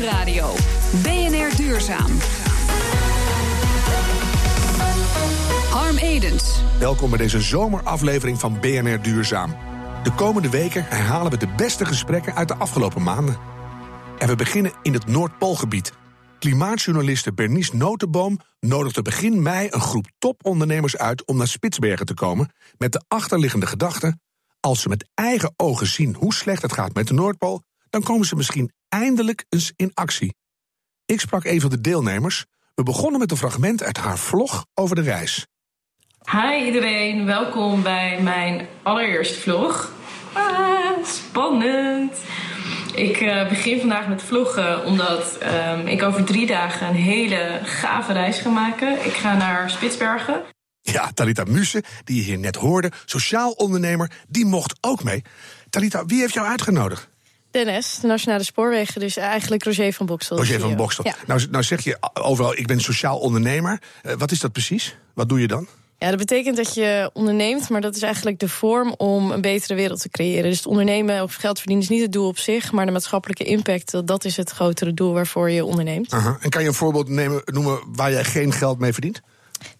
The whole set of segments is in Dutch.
Nieuwsradio. BNR Duurzaam. Harm Edens. Welkom bij deze zomeraflevering van BNR Duurzaam. De komende weken herhalen we de beste gesprekken uit de afgelopen maanden. En we beginnen in het Noordpoolgebied. Klimaatjournaliste Bernice Notenboom nodigde begin mei een groep topondernemers uit om naar Spitsbergen te komen met de achterliggende gedachte: als ze met eigen ogen zien hoe slecht het gaat met de Noordpool, dan komen ze misschien eindelijk eens in actie. Ik sprak een van de deelnemers. We begonnen met een fragment uit haar vlog over de reis. Hi iedereen, welkom bij mijn allereerste vlog. Ah, spannend. Ik uh, begin vandaag met vloggen omdat um, ik over drie dagen een hele gave reis ga maken. Ik ga naar Spitsbergen. Ja, Talita Muse, die je hier net hoorde, sociaal ondernemer, die mocht ook mee. Talita, wie heeft jou uitgenodigd? NS, de Nationale Spoorwegen, dus eigenlijk Roger van Bokstel. Roger van Bokstel. Ja. Nou, nou zeg je overal, ik ben sociaal ondernemer. Uh, wat is dat precies? Wat doe je dan? Ja, dat betekent dat je onderneemt, maar dat is eigenlijk de vorm om een betere wereld te creëren. Dus het ondernemen of geld verdienen is niet het doel op zich, maar de maatschappelijke impact, dat is het grotere doel waarvoor je onderneemt. En kan je een voorbeeld nemen, noemen waar jij geen geld mee verdient?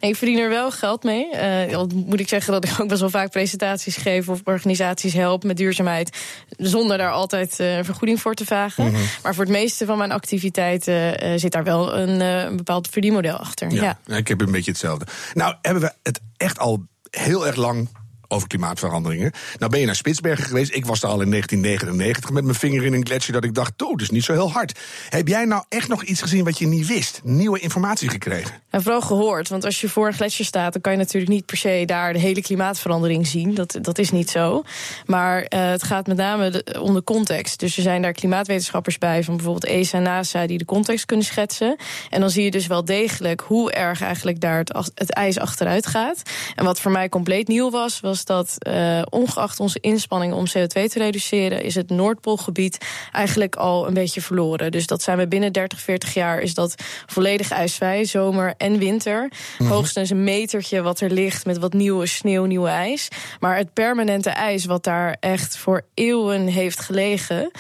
Nee, ik verdien er wel geld mee. Uh, moet ik zeggen dat ik ook best wel vaak presentaties geef of organisaties help met duurzaamheid. Zonder daar altijd uh, vergoeding voor te vragen. Mm -hmm. Maar voor het meeste van mijn activiteiten uh, zit daar wel een, een bepaald verdienmodel achter. Ja, ja, ik heb een beetje hetzelfde. Nou, hebben we het echt al heel erg lang over klimaatveranderingen. Nou ben je naar Spitsbergen geweest. Ik was daar al in 1999 met mijn vinger in een gletsjer dat ik dacht, oh, dat is niet zo heel hard. Heb jij nou echt nog iets gezien wat je niet wist? Nieuwe informatie gekregen? En vooral gehoord, want als je voor een gletsjer staat, dan kan je natuurlijk niet per se daar de hele klimaatverandering zien. Dat, dat is niet zo. Maar uh, het gaat met name om de context. Dus er zijn daar klimaatwetenschappers bij, van bijvoorbeeld ESA en NASA, die de context kunnen schetsen. En dan zie je dus wel degelijk hoe erg eigenlijk daar het, het ijs achteruit gaat. En wat voor mij compleet nieuw was, was dat uh, ongeacht onze inspanningen om CO2 te reduceren, is het Noordpoolgebied eigenlijk al een beetje verloren. Dus dat zijn we binnen 30, 40 jaar is dat volledig ijsvrij, zomer en winter. Mm -hmm. Hoogstens een metertje wat er ligt met wat nieuwe sneeuw, nieuwe ijs. Maar het permanente ijs wat daar echt voor eeuwen heeft gelegen,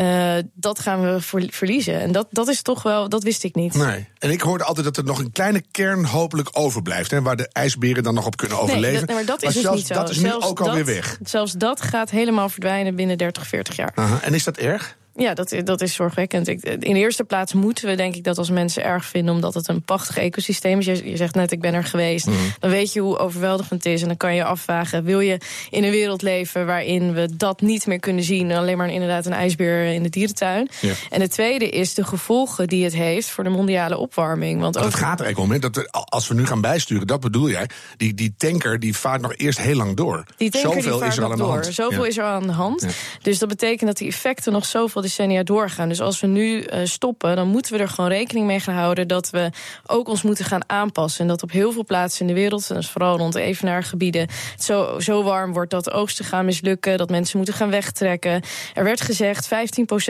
uh, dat gaan we verliezen. En dat, dat is toch wel, dat wist ik niet. Nee. En ik hoorde altijd dat er nog een kleine kern hopelijk overblijft, hè, waar de ijsberen dan nog op kunnen overleven. Nee, dat, maar dat is maar dus niet zo. Dat is nu ook alweer weg. Zelfs dat gaat helemaal verdwijnen binnen 30, 40 jaar. Aha. En is dat erg? Ja, dat, dat is zorgwekkend. Ik, in de eerste plaats moeten we denk ik dat als mensen erg vinden... omdat het een prachtig ecosysteem is. Je, je zegt net, ik ben er geweest. Mm. Dan weet je hoe overweldigend het is. En dan kan je afvragen, wil je in een wereld leven... waarin we dat niet meer kunnen zien... alleen maar inderdaad een ijsbeer in de dierentuin. Ja. En het tweede is de gevolgen die het heeft... voor de mondiale opwarming. Want. Het gaat er eigenlijk om, hè, dat als we nu gaan bijsturen... dat bedoel jij, die, die tanker die vaart nog eerst heel lang door. Die tanker Zoveel die vaart is er nog aan de door. hand. Zoveel Ja. is er aan de hand. Ja. Dus dat betekent dat die effecten nog zoveel decennia doorgaan. Dus als we nu uh, stoppen, dan moeten we er gewoon rekening mee gaan houden dat we ook ons moeten gaan aanpassen. En dat op heel veel plaatsen in de wereld, en dus vooral rond de evenaargebieden, het zo, zo warm wordt dat de oogsten gaan mislukken, dat mensen moeten gaan wegtrekken. Er werd gezegd, 15%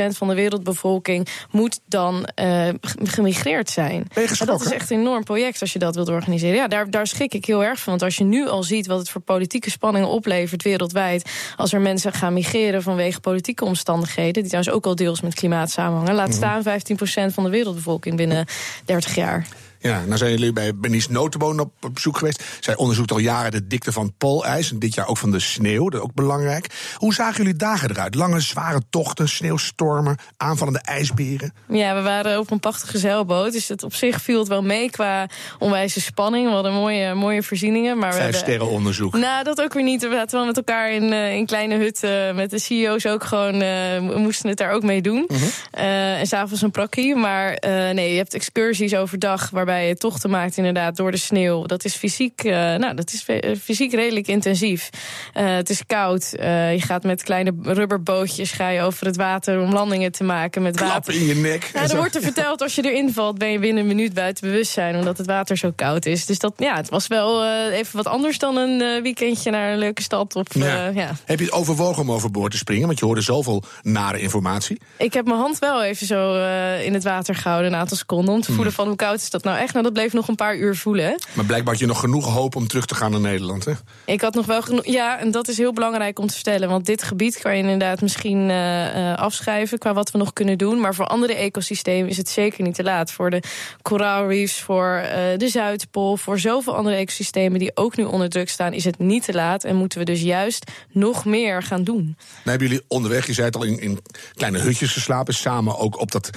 van de wereldbevolking moet dan uh, gemigreerd zijn. En dat is echt een enorm project als je dat wilt organiseren. Ja, daar, daar schrik ik heel erg van. Want als je nu al ziet wat het voor politieke spanningen oplevert wereldwijd. als er mensen gaan migreren vanwege politieke omstandigheden. die trouwens ook al deels met klimaat samenhangen. laat staan 15% van de wereldbevolking binnen 30 jaar. Ja, nou zijn jullie bij Bernice Notenboon op, op bezoek geweest. Zij onderzoekt al jaren de dikte van het poolijs. En dit jaar ook van de sneeuw, dat is ook belangrijk. Hoe zagen jullie dagen eruit? Lange, zware tochten, sneeuwstormen, aanvallende ijsberen. Ja, we waren op een prachtige zeilboot. Dus het op zich viel het wel mee qua onwijze spanning. We hadden mooie, mooie voorzieningen. Maar Vijf sterren onderzoek. Nou, dat ook weer niet. We zaten wel met elkaar in, eh, in kleine hutten. Met de CEO's ook gewoon. eh, we moesten het daar ook mee doen. Mhm. Eh, en s'avonds een prakkie. Maar eh, nee, je hebt excursies overdag. Waarbij je tochten maakt, inderdaad, door de sneeuw. Dat is fysiek, eh, nou, dat is fysiek redelijk intensief. Eh, het is koud. Eh, je gaat met kleine rubberbootjes ga je over het water om landingen te maken met water. Klappen in je nek. Ja, er wordt er verteld, als je erin valt, ben je binnen een minuut buiten bewustzijn. Omdat het water zo koud is. Dus dat, ja, het was wel even wat anders dan een weekendje naar een leuke stad. Of, Ja. ja. Heb je het overwogen om overboord te springen? Want je hoorde zoveel nare informatie. Ik heb mijn hand wel even zo in het water gehouden, een aantal seconden. Om te voelen van hoe koud is dat nou nou echt? Nou, dat bleef nog een paar uur voelen. Maar blijkbaar had je nog genoeg hoop om terug te gaan naar Nederland, hè? Ik had nog wel genoeg. Ja, en dat is heel belangrijk om te vertellen. Want dit gebied kan je inderdaad misschien uh, afschrijven qua wat we nog kunnen doen. Maar voor andere ecosystemen is het zeker niet te laat. Voor de coral reefs, voor uh, de Zuidpool, voor zoveel andere ecosystemen die ook nu onder druk staan, is het niet te laat. En moeten we dus juist nog meer gaan doen. Nou, hebben jullie onderweg, je zei het al, in, in kleine hutjes geslapen. Samen ook op dat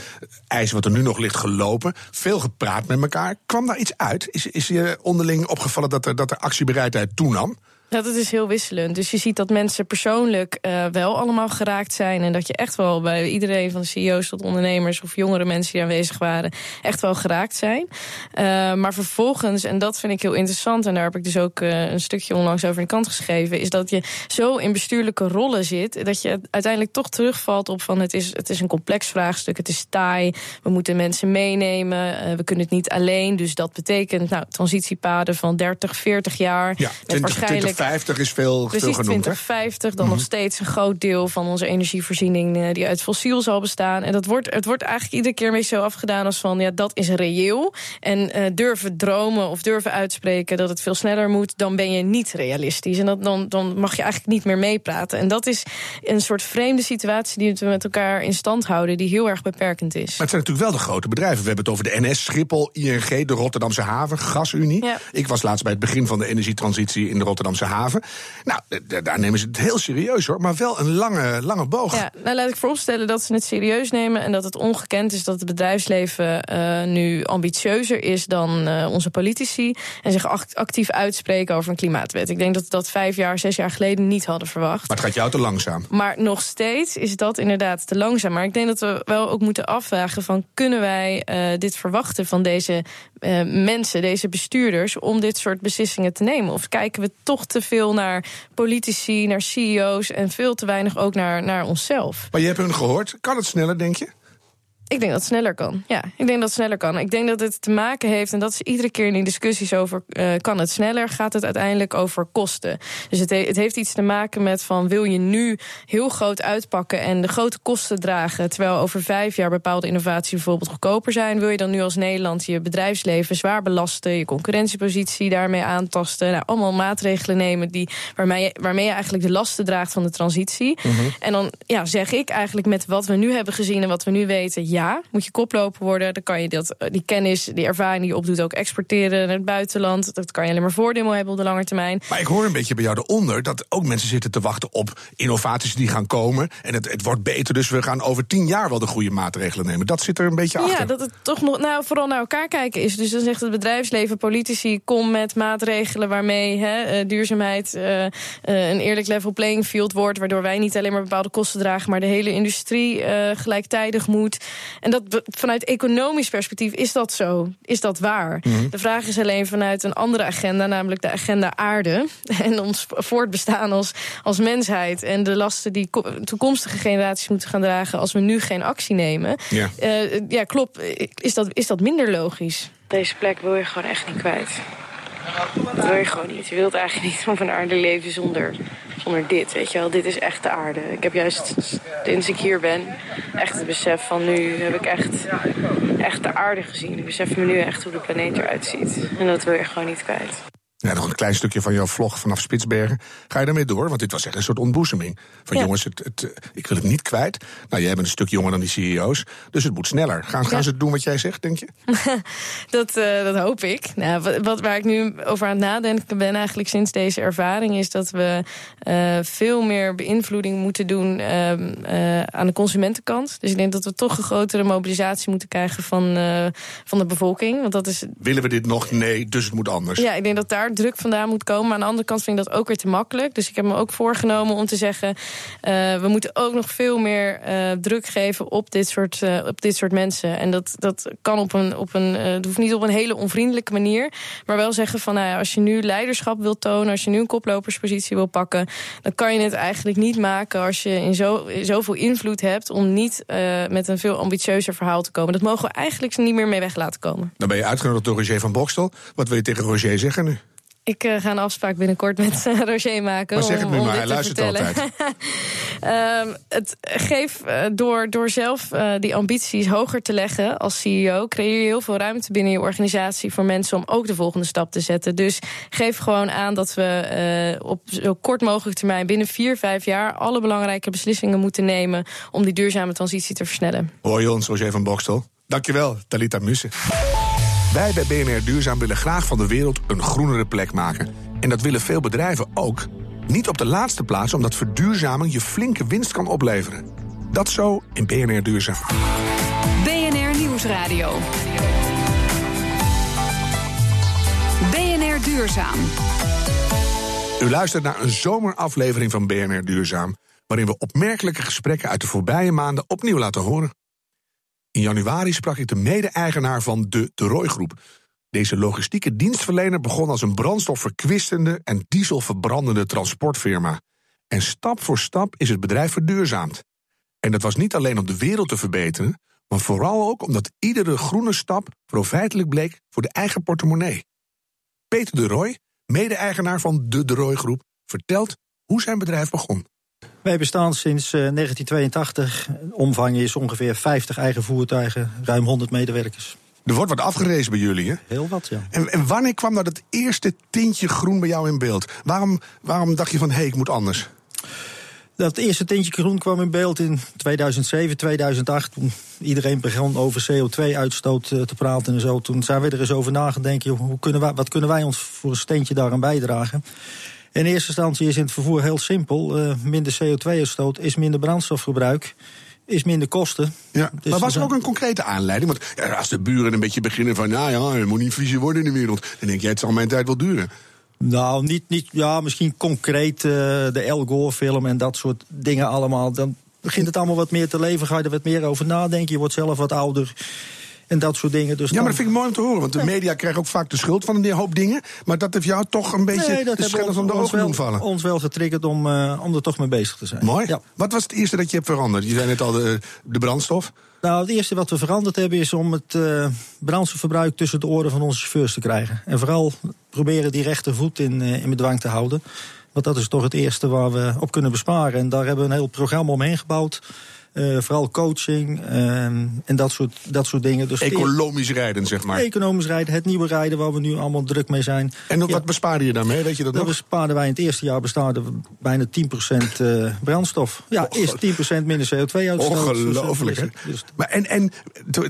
ijs wat er nu nog ligt gelopen. Veel gepraat met elkaar. Kwam daar iets uit? Is, is je onderling opgevallen dat er, dat er actiebereidheid toenam? Dat is heel wisselend. Dus je ziet dat mensen persoonlijk uh, wel allemaal geraakt zijn. En dat je echt wel bij iedereen van de CEO's tot ondernemers of jongere mensen die aanwezig waren, echt wel geraakt zijn. Uh, maar vervolgens, en dat vind ik heel interessant, en daar heb ik dus ook uh, een stukje onlangs over in de kant geschreven, is dat je zo in bestuurlijke rollen zit, dat je uiteindelijk toch terugvalt op van het is, het is een complex vraagstuk, het is taai, we moeten mensen meenemen, we kunnen het niet alleen. Dus dat betekent nou, transitiepaden van 30, 40 jaar. Ja, 20, waarschijnlijk 2050 is veel, Precies, veel genoemd. 2050, dan nog mhm. steeds een groot deel van onze energievoorziening uh, die uit fossiel zal bestaan. En dat wordt, het wordt eigenlijk iedere keer mee zo afgedaan als van ja, dat is reëel. En uh, durven dromen of durven uitspreken dat het veel sneller moet, dan ben je niet realistisch. En dat, dan, dan mag je eigenlijk niet meer meepraten. En dat is een soort vreemde situatie die we met elkaar in stand houden, die heel erg beperkend is. Maar het zijn natuurlijk wel de grote bedrijven. We hebben het over de NS, Schiphol, ING, de Rotterdamse haven, Gasunie. Ja. Ik was laatst bij het begin van de energietransitie in de Rotterdamse haven. Nou, daar nemen ze het heel serieus hoor, maar wel een lange, lange boog. Ja, nou laat ik vooropstellen dat ze het serieus nemen en dat het ongekend is dat het bedrijfsleven uh, nu ambitieuzer is dan uh, onze politici en zich actief uitspreken over een klimaatwet. Ik denk dat we dat vijf jaar, zes jaar geleden niet hadden verwacht. Maar het gaat jou te langzaam. Maar nog steeds is dat inderdaad te langzaam. Maar ik denk dat we wel ook moeten afvragen van kunnen wij uh, dit verwachten van deze mensen, deze bestuurders, om dit soort beslissingen te nemen? Of kijken we toch te veel naar politici, naar CEO's en veel te weinig ook naar, naar onszelf. Maar je hebt hun gehoord. Kan het sneller, denk je? Ik denk dat het sneller kan. Ja, ik denk dat het sneller kan. Ik denk dat het te maken heeft, en dat is iedere keer in die discussies over uh, kan het sneller, gaat het uiteindelijk over kosten. Dus het, het, heeft iets te maken met van wil je nu heel groot uitpakken en de grote kosten dragen, terwijl over vijf jaar bepaalde innovaties bijvoorbeeld goedkoper zijn, wil je dan nu als Nederland je bedrijfsleven zwaar belasten, je concurrentiepositie daarmee aantasten, nou, allemaal maatregelen nemen die, waarmee, je, waarmee je eigenlijk de lasten draagt van de transitie. Mm -hmm. En dan ja, zeg ik eigenlijk met wat we nu hebben gezien en wat we nu weten, ja ja, moet je koploper worden. Dan kan je dat, eh, die kennis, die ervaring die je opdoet ook exporteren naar het buitenland. Dat kan je alleen maar voordeel hebben op de lange termijn. Maar ik hoor een beetje bij jou eronder dat ook mensen zitten te wachten op innovaties die gaan komen. En het, het wordt beter, dus we gaan over tien jaar wel de goede maatregelen nemen. Dat zit er een beetje achter. Ja, dat het toch nog nou, vooral naar elkaar kijken is. Dus dan zegt het bedrijfsleven, politici, kom met maatregelen waarmee hè, eh, duurzaamheid uh, een eerlijk level playing field wordt. Waardoor wij niet alleen maar bepaalde kosten dragen, maar de hele industrie uh, gelijktijdig moet. En dat vanuit economisch perspectief is dat zo. Is dat waar? Mhm. De vraag is alleen vanuit een andere agenda, namelijk de agenda aarde. En ons voortbestaan als, als mensheid. En de lasten die toekomstige generaties moeten gaan dragen als we nu geen actie nemen. Ja, uh, ja klopt. Is dat, is dat minder logisch? Deze plek wil je gewoon echt niet kwijt. Dat wil je gewoon niet. Je wilt eigenlijk niet op een aarde leven zonder zonder dit, weet je wel. Dit is echt de aarde. Ik heb juist, sinds ik hier ben, echt het besef van nu heb ik echt, echt de aarde gezien. Ik besef me nu echt hoe de planeet eruit ziet. En dat wil je gewoon niet kwijt. Ja, nog een klein stukje van jouw vlog vanaf Spitsbergen. Ga je daarmee door? Want dit was echt een soort ontboezeming. Van jongens, het, het, ik wil het niet kwijt. Nou, jij bent een stuk jonger dan die CEO's. Dus het moet sneller. Gaan, gaan ze doen wat jij zegt, denk je? dat, uh, dat hoop ik. Nou, wat, waar ik nu over aan het nadenken ben eigenlijk sinds deze ervaring... is dat we uh, veel meer beïnvloeding moeten doen uh, aan de consumentenkant. Dus ik denk dat we toch een grotere mobilisatie moeten krijgen van, van de bevolking. Want dat is... Willen we dit nog? Nee, dus het moet anders. Ja, ik denk dat daar druk vandaan moet komen. Maar aan de andere kant vind ik dat ook weer te makkelijk. Dus ik heb me ook voorgenomen om te zeggen... Uh, we moeten ook nog veel meer uh, druk geven op dit soort, uh, op dit soort mensen. En dat, dat kan op een... Op een het hoeft niet op een hele onvriendelijke manier. Maar wel zeggen van, nou als je nu leiderschap wilt tonen... als je nu een koploperspositie wil pakken... dan kan je het eigenlijk niet maken als je in zo, zoveel invloed hebt... om niet met een veel ambitieuzer verhaal te komen. Dat mogen we eigenlijk niet meer mee weg laten komen. Dan ben je uitgenodigd door Roger van Bokstel. Wat wil je tegen Roger zeggen nu? Ik uh, ga een afspraak binnenkort met uh, Roger maken. Maar zeg het om, nu om maar, dit hij te luistert vertellen. altijd. um, het geef uh, door, door zelf die ambities hoger te leggen als CEO, creëer je heel veel ruimte binnen je organisatie voor mensen om ook de volgende stap te zetten. Dus geef gewoon aan dat we op zo kort mogelijk termijn, binnen vier, vijf jaar, alle belangrijke beslissingen moeten nemen om die duurzame transitie te versnellen. Hoor je ons, Roger van Bokstel? Dankjewel, Talita Mussen. Wij bij BNR Duurzaam willen graag van de wereld een groenere plek maken. En dat willen veel bedrijven ook. Niet op de laatste plaats, omdat verduurzaming je flinke winst kan opleveren. Dat zo in BNR Duurzaam. BNR Nieuwsradio. BNR Duurzaam. U luistert naar een zomeraflevering van BNR Duurzaam, waarin we opmerkelijke gesprekken uit de voorbije maanden opnieuw laten horen. In januari sprak ik de mede-eigenaar van de De Roy Groep. Deze logistieke dienstverlener begon als een brandstofverkwistende en dieselverbrandende transportfirma. En stap voor stap is het bedrijf verduurzaamd. En dat was niet alleen om de wereld te verbeteren, maar vooral ook omdat iedere groene stap profijtelijk bleek voor de eigen portemonnee. Peter de Roy, mede-eigenaar van de De Roy Groep, vertelt hoe zijn bedrijf begon. Wij bestaan sinds uh, 1982. Omvang is ongeveer 50 eigen voertuigen, ruim 100 medewerkers. Er wordt wat afgerezen bij jullie, hè? Heel wat, ja. En, en wanneer kwam dat het eerste tintje groen bij jou in beeld? Waarom, waarom dacht je van, hé, hey, ik moet anders? Dat eerste tintje groen kwam in beeld in 2007, 2008. Toen iedereen begon over CO2-uitstoot uh, te praten en zo. Toen zijn we er eens over nagedacht. Hoe kunnen wij, wat kunnen wij ons voor een steentje daaraan bijdragen? In eerste instantie is in het vervoer heel simpel. Uh, minder CO2-uitstoot is minder brandstofverbruik. Is minder kosten. Ja, dus maar was er ook een concrete aanleiding? Want ja, als de buren een beetje beginnen van... nou ja, het moet niet vriezer worden in de wereld... dan denk jij, het zal mijn tijd wel duren. Nou, niet, niet ja, misschien concreet uh, de El Gore-film en dat soort dingen allemaal. Dan begint het allemaal wat meer te leven, ga je er wat meer over nadenken. Je wordt zelf wat ouder en dat soort dingen. Dus ja, maar dat vind ik mooi om te horen. Want de media krijgen ook vaak de schuld van een hoop dingen. Maar dat heeft jou toch een beetje nee, dat de schellers om de ogen doen vallen. ons wel getriggerd om, uh, om er toch mee bezig te zijn. Mooi. Ja. Wat was het eerste dat je hebt veranderd? Je zei net al de, de brandstof. Nou, het eerste wat we veranderd hebben is om het uh, brandstofverbruik tussen de oren van onze chauffeurs te krijgen. En vooral proberen die rechtervoet in, uh, in bedwang te houden. Want dat is toch het eerste waar we op kunnen besparen. En daar hebben we een heel programma omheen gebouwd. Uh, vooral coaching uh, en dat soort, dat soort dingen. Dus economisch rijden, zeg maar. Economisch rijden, het nieuwe rijden waar we nu allemaal druk mee zijn. En wat ja. bespaarde je daarmee? Weet je dat nog? bespaarden wij in het eerste jaar bespaarden we bijna 10% uh, brandstof. Ja, is 10% minder CO2-uitstoot. Ongelooflijk, hè? Dus, maar en, en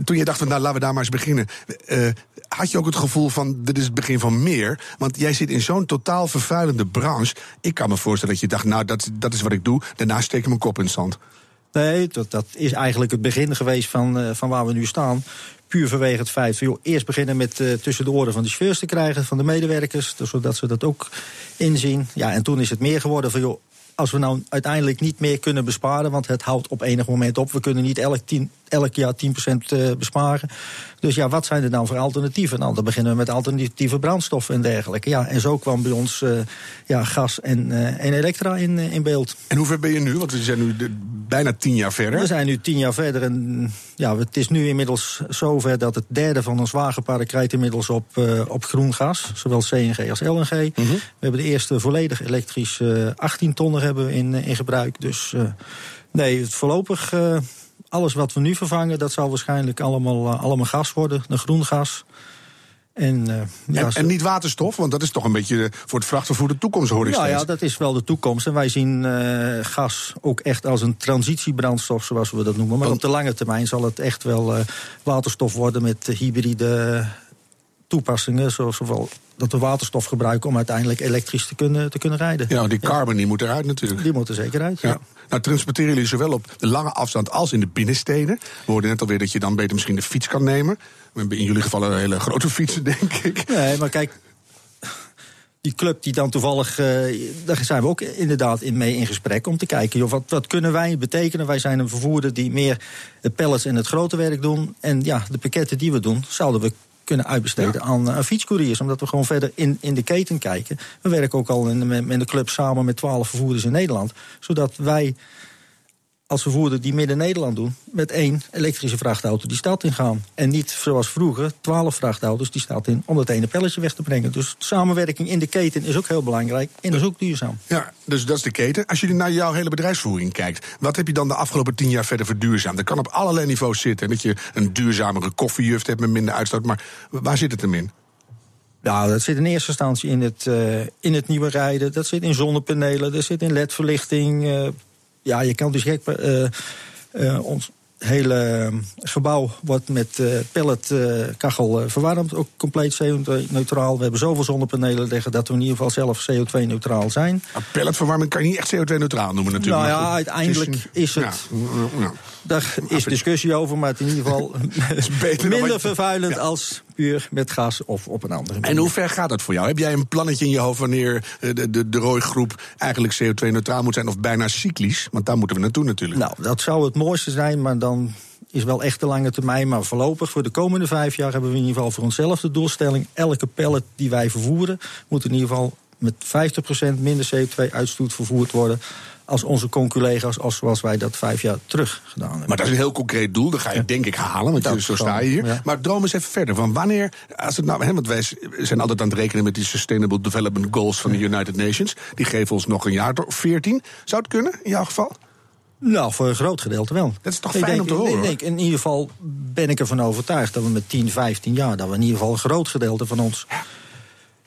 toen je dacht, van, nou, laten we daar maar eens beginnen. Uh, had je ook het gevoel van, dit is het begin van meer? Want jij zit in zo'n totaal vervuilende branche. Ik kan me voorstellen dat je dacht, nou, dat, dat is wat ik doe. Daarna steek ik mijn kop in het zand. Nee, dat, dat is eigenlijk het begin geweest van, uh, van waar we nu staan. Puur vanwege het feit van, joh, eerst beginnen met uh, tussen de oren van de chauffeurs te krijgen, van de medewerkers, dus zodat ze dat ook inzien. Ja, en toen is het meer geworden van, joh, als we nou uiteindelijk niet meer kunnen besparen, want het houdt op enig moment op, we kunnen niet elk, tien, elk jaar 10% besparen. Dus ja, wat zijn er dan voor alternatieven? Nou, dan beginnen we met alternatieve brandstoffen en dergelijke. Ja, en zo kwam bij ons uh, ja, gas en, uh, en elektra in, uh, in beeld. En hoe ver ben je nu? Want we zijn nu de, bijna tien jaar verder. We zijn nu tien jaar verder en ja, het is nu inmiddels zover dat het derde van ons wagenpark rijdt inmiddels op, op groen gas. Zowel CNG als LNG. Mm -hmm. We hebben de eerste volledig elektrisch 18 tonnen hebben we in, in gebruik. Dus nee, voorlopig alles wat we nu vervangen, dat zal waarschijnlijk allemaal, uh, allemaal gas worden, een groen gas. En, uh, ja, en, en, niet waterstof, want dat is toch een beetje voor het vrachtvervoer de toekomst, hoor ik ja, steeds. Ja, dat is wel de toekomst. En wij zien uh, gas ook echt als een transitiebrandstof, zoals we dat noemen. Maar op de lange termijn zal het echt wel waterstof worden met hybride toepassingen, zoals zowel dat we waterstof gebruiken om uiteindelijk elektrisch te kunnen, te kunnen rijden. Ja, die carbon die moet eruit natuurlijk. Die moet er zeker uit, ja. ja. Nou, transporteren jullie zowel op de lange afstand als in de binnensteden. We hoorden net alweer dat je dan beter misschien de fiets kan nemen. We hebben in jullie geval een hele grote fietsen, denk ik. Nee, maar kijk, die club die dan toevallig, uh, daar zijn we ook inderdaad in mee in gesprek om te kijken, joh, wat, wat kunnen wij betekenen? Wij zijn een vervoerder die meer het pallets en het grote werk doen. En ja, de pakketten die we doen, zouden we kunnen uitbesteden ja. aan, aan fietscouriers. Omdat we gewoon verder in, in de keten kijken. We werken ook al in met de club samen met twaalf vervoerders in Nederland. Zodat wij als vervoerder die Midden-Nederland doen... met één elektrische vrachtauto die stad in gaan. En niet zoals vroeger, twaalf vrachtauto's die stad in... om dat ene pelletje weg te brengen. Dus samenwerking in de keten is ook heel belangrijk en dat is ook duurzaam. Ja, dus dat is de keten. Als je naar jouw hele bedrijfsvoering kijkt... wat heb je dan de afgelopen tien jaar verder verduurzaamd? Dat kan op allerlei niveaus zitten. Dat je een duurzamere koffiejuft hebt met minder uitstoot. Maar waar zit het hem in? Nou, dat zit in eerste instantie in het, uh, in het nieuwe rijden. Dat zit in zonnepanelen, dat zit in ledverlichting. Uh, ja, je kan dus gek. Uh, ons hele gebouw wordt met uh, pelletkachel verwarmd. Ook compleet CO2-neutraal. We hebben zoveel zonnepanelen liggen dat we in ieder geval zelf CO2-neutraal zijn. Maar pelletverwarming kan je niet echt CO2-neutraal noemen natuurlijk. Nou ja, uiteindelijk is, het... Ja, ja. Daar is discussie over, maar het in ieder geval minder vervuilend als met gas of op een andere manier. En hoe ver gaat dat voor jou? Heb jij een plannetje in je hoofd wanneer de, de, de rooigroep eigenlijk CO2-neutraal moet zijn of bijna cyclisch? Want daar moeten we naartoe natuurlijk. Nou, dat zou het mooiste zijn, maar dan is wel echt de lange termijn. Maar voorlopig, voor de komende vijf jaar, hebben we in ieder geval voor onszelf de doelstelling: elke pallet die wij vervoeren, moet in ieder geval met 50% minder CO2-uitstoot vervoerd worden als onze conculega's, als zoals wij dat vijf jaar terug gedaan hebben. Maar dat is een heel concreet doel, dat ga je denk ik halen, want zo sta je hier. Ja. Maar droom eens even verder, van wanneer, als het nou, hè, want wij zijn altijd aan het rekenen met die Sustainable Development Goals van de United Nations, die geven ons nog een jaar of 14. Zou het kunnen, in jouw geval? Nou, voor een groot gedeelte wel. Dat is toch fijn denk, om te horen? Ik denk, in ieder geval ben ik ervan overtuigd dat we met 10, 15 jaar... dat we in ieder geval een groot gedeelte van ons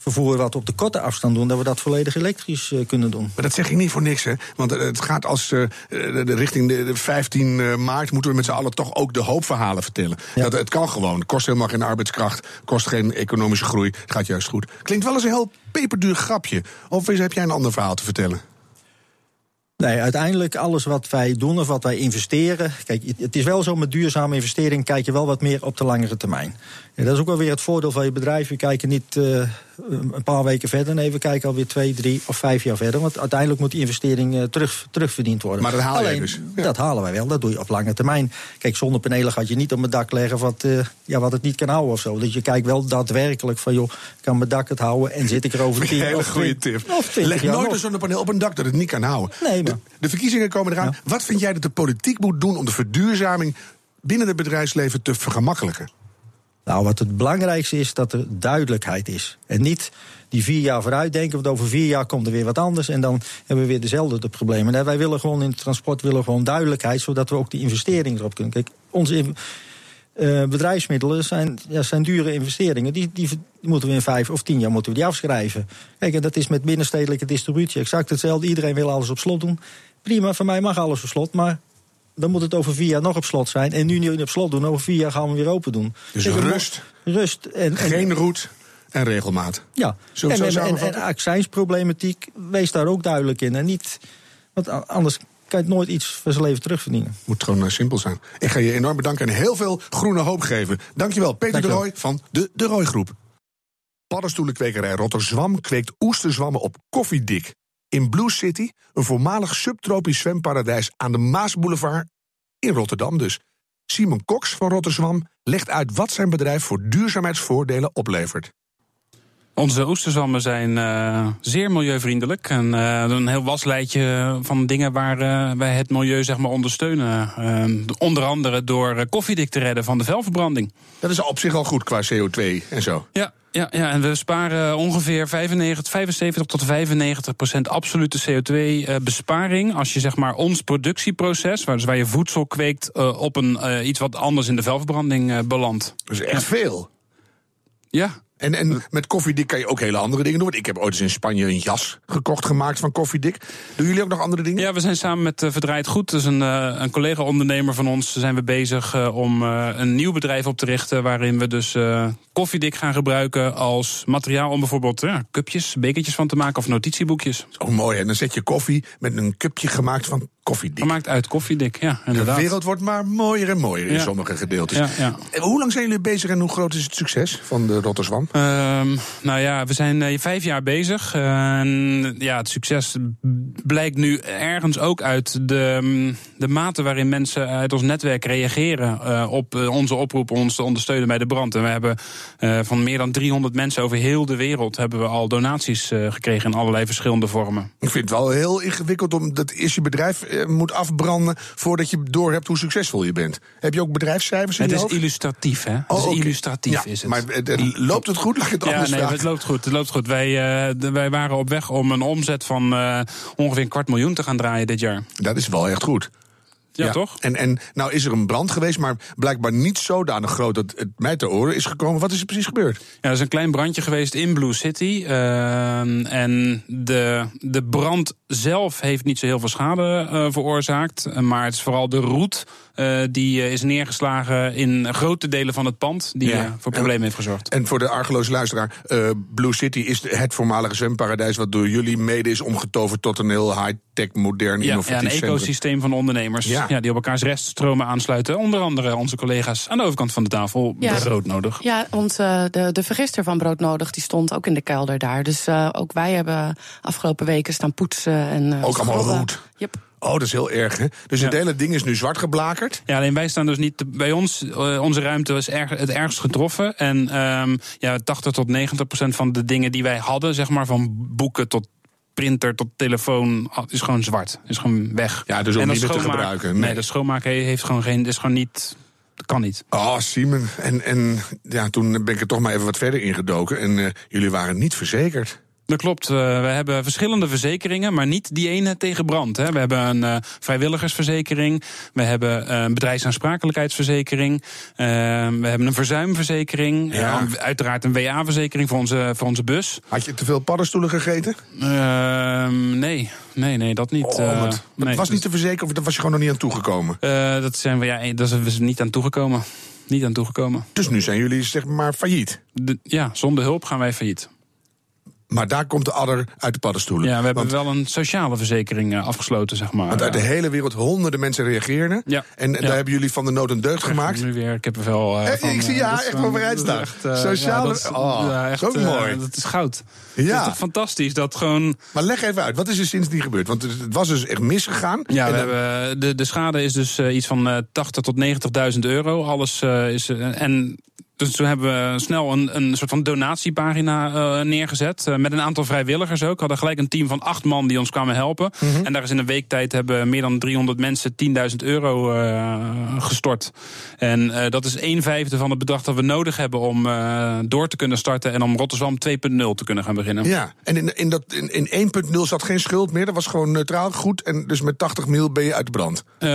vervoer wat op de korte afstand doen, dat we dat volledig elektrisch uh, kunnen doen. Maar dat zeg ik niet voor niks, hè? Want het gaat als uh, de, richting de, 15 maart moeten we met z'n allen toch ook de hoopverhalen vertellen. Ja. Dat het kan gewoon. Het kost helemaal geen arbeidskracht, kost geen economische groei. Het gaat juist goed. Klinkt wel eens een heel peperduur grapje. Of heb jij een ander verhaal te vertellen? Nee, uiteindelijk alles wat wij doen of wat wij investeren. Kijk, het is wel zo met duurzame investering kijk je wel wat meer op de langere termijn. En dat is ook wel weer het voordeel van je bedrijf. We kijken niet uh, een paar weken verder. Nee, we kijken alweer twee, drie of vijf jaar verder. Want uiteindelijk moet die investering uh, terug, terugverdiend worden. Maar dat haal je dus? Ja. Dat halen wij wel. Dat doe je op lange termijn. Kijk, zonnepanelen gaat je niet op mijn dak leggen wat, uh, ja, wat het niet kan houden of zo. Dus je kijkt wel daadwerkelijk van, joh, kan mijn dak het houden en zit ik er over tien. Hele goede tip. Leg nooit een zonnepaneel op een dak dat het niet kan houden. Nee, maar... de, de verkiezingen komen eraan. Ja. Wat vind jij dat de politiek moet doen om de verduurzaming binnen het bedrijfsleven te vergemakkelijken? Nou, wat het belangrijkste is, dat er duidelijkheid is. En niet die vier jaar vooruit denken, want over vier jaar komt er weer wat anders... en dan hebben we weer dezelfde de problemen. Nee, wij willen gewoon in het transport willen gewoon duidelijkheid... zodat we ook die investeringen erop kunnen. Kijk, onze uh, bedrijfsmiddelen zijn, ja, zijn dure investeringen. Die, die, die, moeten we in vijf of tien jaar moeten we die afschrijven. Kijk, en dat is met binnenstedelijke distributie exact hetzelfde. Iedereen wil alles op slot doen. Prima, voor mij mag alles op slot, maar dan moet het over vier jaar nog op slot zijn. En nu niet op slot doen, over vier jaar gaan we weer open doen. Dus rust. Rust. En, Geen route en regelmaat. Ja, zo, en, zo en, en, accijnsproblematiek, wees daar ook duidelijk in. En niet, want anders kan je nooit iets voor zijn leven terugverdienen. Moet gewoon uh, simpel zijn. Ik ga je enorm bedanken en heel veel groene hoop geven. Dankjewel, Peter Dankjewel. de Roy van de De Roy Groep. Paddenstoelenkwekerij Rotterdam kweekt oesterzwammen op koffiedik in Blue City, een voormalig subtropisch zwemparadijs aan de Maasboulevard in Rotterdam dus. Simon Cox van Rotterdam legt uit wat zijn bedrijf voor duurzaamheidsvoordelen oplevert. Onze oesterzwammen zijn uh, zeer milieuvriendelijk. En uh, een heel waslijtje van dingen waar uh, wij het milieu zeg maar, ondersteunen. onder andere door koffiedik te redden van de velverbranding. Dat is op zich al goed qua CO2 en zo. Ja, ja, ja, en we sparen ongeveer 95, 75 tot 95 procent absolute CO2-besparing. Als je zeg maar ons productieproces, waar, dus waar je voedsel kweekt, uh, op een, uh, iets wat anders in de velverbranding uh, belandt. Dat is echt ja. veel. Ja, en, en met koffiedik kan je ook hele andere dingen doen. Ik heb ooit eens in Spanje een jas gekocht, gemaakt van koffiedik. Doen jullie ook nog andere dingen? Ja, we zijn samen met uh, Verdraaid Goed, dus een, uh, een collega-ondernemer van ons, zijn we bezig uh, om een nieuw bedrijf op te richten. Waarin we dus koffiedik gaan gebruiken als materiaal om bijvoorbeeld ja, cupjes, bekertjes van te maken of notitieboekjes. Oh, mooi. En dan zet je koffie met een cupje gemaakt van koffiedik. Gemaakt uit koffiedik, ja, inderdaad. De wereld wordt maar mooier en mooier in Ja. sommige gedeeltes. Ja, Hoe lang zijn jullie bezig en hoe groot is het succes van de Rotterdam? Ehm, nou ja, we zijn eh, vijf jaar bezig. En ja, het succes blijkt nu ergens ook uit de, mm, de mate waarin mensen uit ons netwerk reageren eh, op eh, onze oproep om ons te ondersteunen bij de brand. En we hebben van meer dan 300 mensen over heel de wereld hebben we al donaties gekregen in allerlei verschillende vormen. Ik vind het wel heel ingewikkeld om. Dat is je bedrijf. Eh, moet afbranden voordat je doorhebt hoe succesvol je bent. Heb je ook bedrijfscijfers in Het je is hoofd? illustratief, hè? Het Oh, is illustratief Ja, is het. Maar eh, eh, loopt het goed? Laat het Ja, anders nee, vragen. het loopt goed. Het loopt goed. Wij, de- wij waren op weg om een omzet van ongeveer een kwart miljoen te gaan draaien dit jaar. Dat is wel echt goed. Ja, toch? En, en nou is er een brand geweest, maar blijkbaar niet zodanig groot dat het mij te oren is gekomen. Wat is er precies gebeurd? Ja, er is een klein brandje geweest in Blue City. Ehm, en de, de brand zelf heeft niet zo heel veel schade eh, veroorzaakt. Maar het is vooral de roet eh, die eh, is neergeslagen in grote delen van het pand. Die Ja. voor problemen heeft gezorgd. En voor de argeloze luisteraar, Blue City is het voormalige zwemparadijs... wat door jullie mede is omgetoverd tot een heel high-tech, modern, Ja, ja, innovatief een centrum. ecosysteem van ondernemers Ja. Ja. die op elkaars reststromen aansluiten. Onder andere onze collega's aan de overkant van de tafel. Ja. Broodnodig. Ja, want eh, de, de vergister van Broodnodig die stond ook in de kelder daar. Dus eh, ook wij hebben afgelopen weken staan poetsen en eh, Ook allemaal roet. Yep. Oh, dat is heel erg, hè? Dus Ja. het hele ding is nu zwart geblakerd. Ja, alleen wij staan dus niet. te- Bij ons, eh, onze ruimte is erg, het ergst getroffen. En ehm, ja, 80 tot 90 procent van de dingen die wij hadden, zeg maar, van boeken tot printer tot telefoon, ah, is gewoon zwart. Is gewoon weg. Ja, dus dat niet meer te gebruiken, nee. Nee, de schoonmaak he- heeft gewoon geen. Is gewoon niet. Dat kan niet. Oh, Simon. En, en ja, toen ben ik er toch maar even wat verder ingedoken. En eh, jullie waren niet verzekerd. Dat klopt. Eh, we hebben verschillende verzekeringen, maar niet die ene tegen brand. Hè. We hebben een eh, vrijwilligersverzekering. We hebben eh, een bedrijfsaansprakelijkheidsverzekering. we hebben een verzuimverzekering. Ja. uiteraard een WA-verzekering voor onze, voor onze bus. Had je te veel paddenstoelen gegeten? Ehm, nee, nee, nee, dat niet. Oh, dat nee, was niet te verzekeren of dat was je gewoon nog niet aan toegekomen? Dat zijn we, ja, dat is we niet aan toegekomen. Niet aan toegekomen. Dus nu zijn jullie zeg maar failliet. De- ja, zonder hulp gaan wij failliet. Maar daar komt de adder uit de paddenstoelen. Ja, we hebben want, wel een sociale verzekering eh, afgesloten, zeg maar. want uit de hele wereld honderden mensen reageerden. Ja. En Ja. daar hebben jullie van de nood een deugd gemaakt. Nu weer kippenvel. eh Eh, van, ik zie eh, ja, echt wel- is staan. eh, Sociale- ja, dat is, Oh, ja, echt, ook eh, mooi. Dat is goud. Ja. Dat is toch fantastisch dat gewoon. Maar leg even uit, wat is er sindsdien gebeurd? Want het was dus echt misgegaan. Ja, En we hebben, de, de schade is dus eh, iets van eh 80 tot 90.000 euro. Alles eh, is. eh, en dus toen hebben we snel een, een soort van donatiepagina eh, neergezet. eh, met een aantal vrijwilligers ook. We hadden gelijk een team van acht man die ons kwamen helpen. Mhm. En daar is in een week tijd hebben meer dan 300 mensen 10.000 euro eh, gestort. En dat is een vijfde van het bedrag dat we nodig hebben om door te kunnen starten. En om Rotterdam 2.0 te kunnen gaan beginnen. Ja, en in, in, dat, in, in 1.0 zat geen schuld meer. Dat was gewoon neutraal goed. En dus met 80 mil ben je uit de brand. Oh,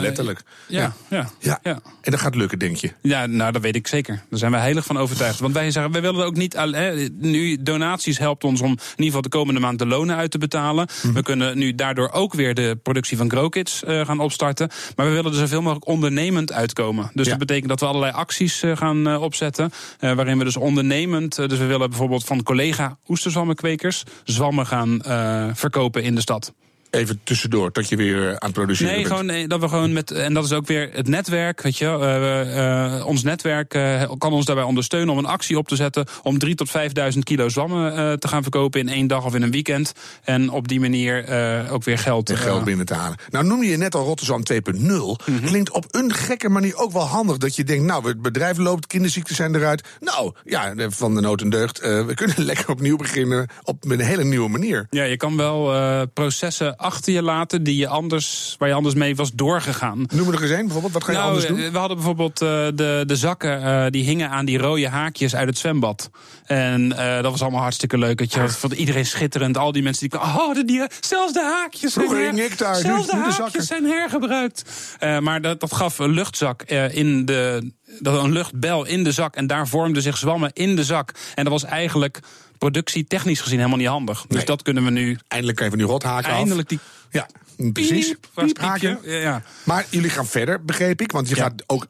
letterlijk. Ja, ja. Ja. ja. En dat gaat lukken, denk je. Ja, nou, dat weet ik zeker. Daar zijn wij heilig van overtuigd. Want wij zeggen, wij willen ook niet. Hè, nu, donaties helpt ons om in ieder geval de komende maand de lonen uit te betalen. Mhm. We kunnen nu daardoor ook weer de productie van GrowKids eh, gaan opstarten. Maar we willen er zoveel mogelijk ondernemend uitkomen. Dus Ja. dat betekent dat we allerlei acties eh, gaan eh, opzetten. waarin we dus ondernemend. dus we willen bijvoorbeeld van collega oesterzwammenkwekers zwammen gaan verkopen in de stad. Even tussendoor, tot je weer aan het produceren Nee, bent. gewoon nee, dat we gewoon met. En dat is ook weer het netwerk. Weet je. Eh, eh, ons netwerk eh, kan ons daarbij ondersteunen om een actie op te zetten. om 3.000 tot 5.000 kilo zwammen te gaan verkopen in één dag of in een weekend. En op die manier ook weer geld. En geld binnen te halen. Nou noemde je net al Rotterdam 2.0. Mhm. Klinkt op een gekke manier ook wel handig. Dat je denkt, nou, het bedrijf loopt, kinderziekten zijn eruit. Nou, ja, van de nood en deugd. we kunnen lekker opnieuw beginnen op een hele nieuwe manier. Ja, je kan wel processen achter je laten die je anders, waar je anders mee was doorgegaan. Noem er nog eens één, bijvoorbeeld. Wat ga je Nou, anders doen? eh, we hadden bijvoorbeeld eh, de, de zakken eh, die hingen aan die rode haakjes uit het zwembad. En dat was allemaal hartstikke leuk. Dat je, vond iedereen schitterend. Al die mensen die kwamen, oh, de, die, zelfs de haakjes Vroeger hing ik daar, nu- zelfs de nu de haakjes zakken. zijn hergebruikt. Maar dat, dat gaf een luchtzak in de, dat een luchtbel in de zak. En daar vormden zich zwammen in de zak. En dat was eigenlijk productietechnisch gezien helemaal niet handig. Dus Nee. dat kunnen we nu Eindelijk even die rothaken eindelijk die Ja, precies. piep? Ja, ja. Maar jullie gaan verder, begreep ik. Want je Ja. gaat ook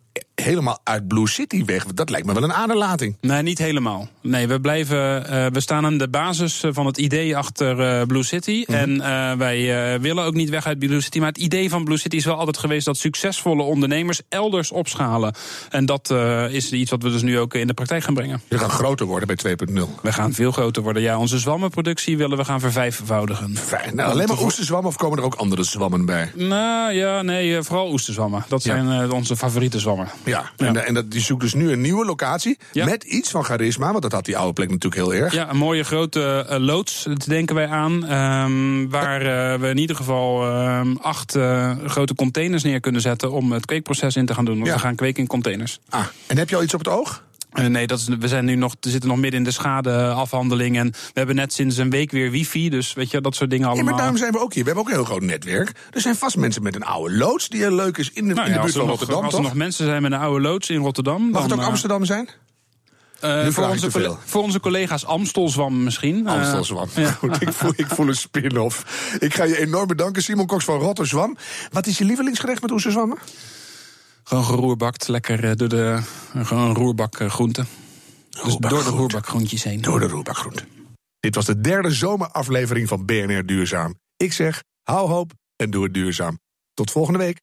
helemaal uit Blue City weg. Dat lijkt me wel een aderlating. Nee, niet helemaal. Nee, we blijven. eh, we staan aan de basis eh, van het idee achter eh, Blue City. Mhm. En wij willen ook niet weg uit Blue City. Maar het idee van Blue City is wel altijd geweest dat succesvolle ondernemers elders opschalen. En dat is iets wat we dus nu ook in de praktijk gaan brengen. Je gaat groter worden bij 2.0. We gaan veel groter worden. Ja, onze zwammenproductie willen we gaan vervijfvoudigen. Fijn. Nou, alleen maar oesterzwammen of komen er ook andere zwammen bij? Nou ja, nee, vooral oesterzwammen. Dat zijn onze favoriete zwammen. Ja, en, en dat, die zoekt dus nu een nieuwe locatie Ja. met iets van charisma, want dat had die oude plek natuurlijk heel erg. Ja, een mooie grote eh, loods, dat denken wij aan. ehm, waar eh, we in ieder geval ehm, acht eh, grote containers neer kunnen zetten om het kweekproces in te gaan doen. Want Ja. we gaan kweken in containers. Ah, en heb je al iets op het oog? Eh, nee, dat is, we zijn nu nog, we zitten nog midden in de schadeafhandeling. En we hebben net sinds een week weer wifi. Dus weet je, dat soort dingen Ja, allemaal. maar daarom zijn we ook hier. We hebben ook een heel groot netwerk. Er zijn vast mensen met een oude loods die heel leuk is in de, Nou in ja, de buurt van nog, Rotterdam, als er toch? nog mensen zijn met een oude loods in Rotterdam. Mag dan, het ook eh, Amsterdam zijn? Nu voor, onze voor onze collega's Amstelzwam misschien. Amstelzwam. ja. Goed, ik, voel, ik voel een spin-off. Ik ga je enorm bedanken, Simon Cox van Rotterdam. Wat is je lievelingsgerecht met oesterzwammen? Gewoon geroerbakt, lekker eh, door de gewoon roerbak eh, groenten. Dus door de Roerbakgroenten. roerbakgroentjes heen. Door de roerbakgroente. Dit was de derde zomeraflevering van BNR Duurzaam. Ik zeg, hou hoop en doe het duurzaam. Tot volgende week.